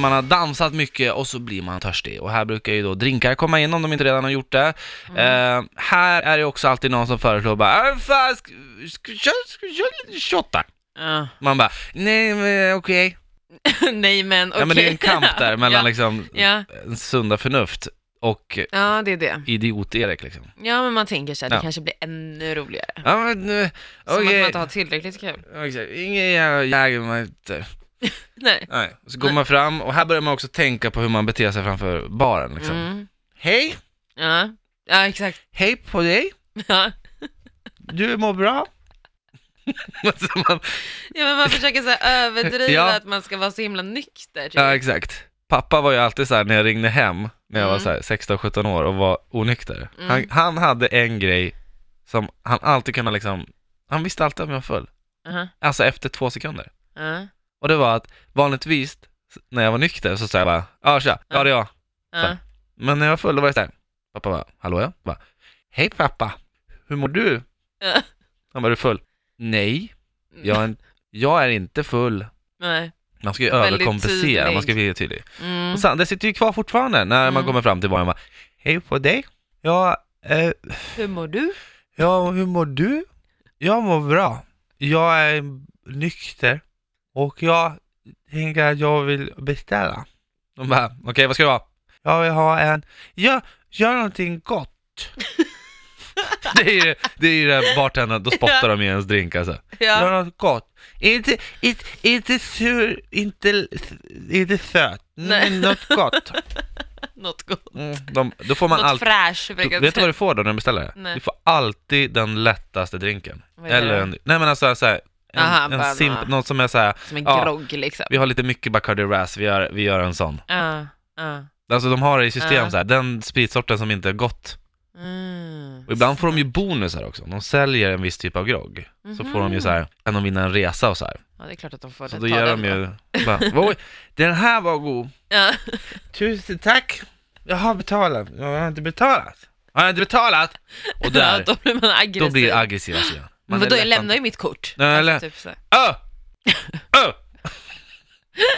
Man har dansat mycket och så blir man törstig. Och här brukar ju då drinkar komma in om de inte redan har gjort det. Mm. Eh, här är det också alltid någon som föreslår bara äh, fan, ska, ska, ska lite shottar? Ja. Man bara, nej men okej. Nej men okej. Ja men det är en kamp där mellan ja. liksom Ja. sunda förnuft och ja, det är det. idiot-Erik liksom. Ja, men man tänker sig att det Ja. kanske blir ännu roligare. Ja men nu, Som att man inte har tillräckligt kul. Exakt, Ingen jävla jägermeister. Nej. Nej. Så går man fram och här börjar man också tänka på hur man beter sig framför baren liksom. Mm. Hej, Ja. ja, exakt. hej på dig, Ja. du mår bra. Man, ja, men man försöker så här överdriva Ja. att man ska vara så himla nykter. Typ. ja exakt. Pappa var ju alltid så här när jag ringde hem när jag var Mm. här 16-17 år och var onykter. Mm. Han, han hade en grej som han alltid kunde liksom, han visste alltid om jag var full. Aha. Alltså efter två sekunder. Ja. Och det var att vanligtvis när jag var nykter så sa jag bara, ja tja, ja det är jag. Ja. Men när jag var full då var det såhär, pappa bara, hallå ja? Bara, Hej pappa, hur mår du? Han bara, är du full? Nej, jag är, en- jag är inte full. Nej. Man ska ju Väldigt överkompensera, man ska bli tydlig. Mm. Och sen, det sitter ju kvar fortfarande när man Mm. kommer fram till baren och bara, Hej på dig? Ja, eh, Hur mår du? ja, hur mår du? Jag mår bra. Jag är nykter och jag tänker att jag vill beställa. De bara, okej vad ska det vara? Jag vill ha en, ja, gör någonting gott. det är ju det är ju det bartendern, då spottar de i ens drink alltså. Gör Ja. något gott. Inte, inte, inte sur, inte, inte söt, Nej. något gott. Något gott. Mm, de, då får man alltid, fräsch. brukar vet du vad du får då när du beställer? Nej. Du får alltid den lättaste drinken. Eller en, nej men alltså såhär, en, Aha, en simp, något som är såhär, Som en Ja. grogg liksom. vi har lite mycket Bacardi Ras, vi gör, vi gör en sån. Ja. Ja. Alltså de har det i system Ja. så här, den spritsorten som inte är gott. Mm. Och ibland får de ju bonusar också, om de säljer en viss typ av grogg. Så får de ju så här, kan de vinna en resa och så här. Ja, det är klart att de får Så ta då ger den de ju, bara, den här var god. Ja. Tusen tack. Jag har betalat. Jag har inte betalat. Har jag inte betalat? Och ja, där, då blir man aggressiv. då blir det aggressiva sidan. Men Man vadå, jag lämnar ju mitt kort. Nej, Alltså, eller- typ så. Öh! Öh!